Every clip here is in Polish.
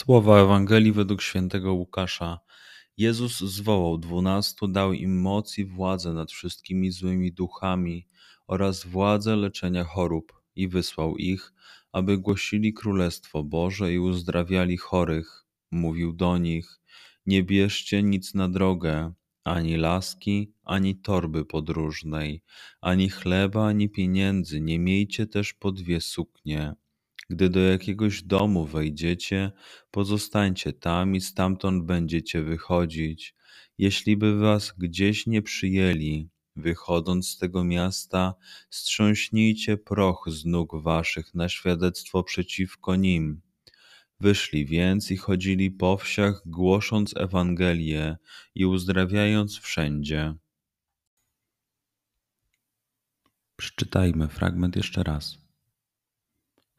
Słowa Ewangelii według świętego Łukasza. Jezus zwołał dwunastu, dał im moc i władzę nad wszystkimi złymi duchami oraz władzę leczenia chorób i wysłał ich, aby głosili Królestwo Boże i uzdrawiali chorych. Mówił do nich: Nie bierzcie nic na drogę, ani laski, ani torby podróżnej, ani chleba, ani pieniędzy, nie miejcie też po dwie suknie gdy do jakiegoś domu wejdziecie, pozostańcie tam i stamtąd będziecie wychodzić. Jeśli by was gdzieś nie przyjęli, wychodząc z tego miasta, strząśnijcie proch z nóg waszych na świadectwo przeciwko nim. Wyszli więc i chodzili po wsiach, głosząc Ewangelię i uzdrawiając wszędzie. Przeczytajmy fragment jeszcze raz.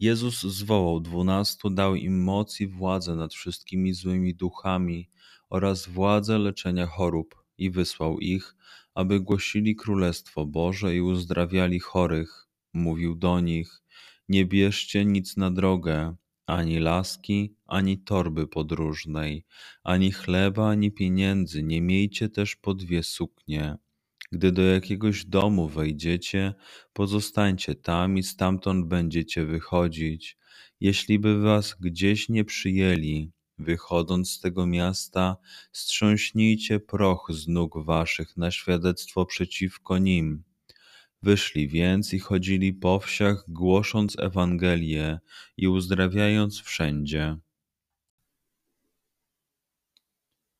Jezus zwołał dwunastu, dał im moc i władzę nad wszystkimi złymi duchami oraz władzę leczenia chorób i wysłał ich, aby głosili Królestwo Boże i uzdrawiali chorych. Mówił do nich: Nie bierzcie nic na drogę, ani laski, ani torby podróżnej, ani chleba, ani pieniędzy, nie miejcie też po dwie suknie gdy do jakiegoś domu wejdziecie, pozostańcie tam i stamtąd będziecie wychodzić. Jeśli by was gdzieś nie przyjęli, wychodząc z tego miasta, strząśnijcie proch z nóg waszych na świadectwo przeciwko nim. Wyszli więc i chodzili po wsiach, głosząc Ewangelię i uzdrawiając wszędzie.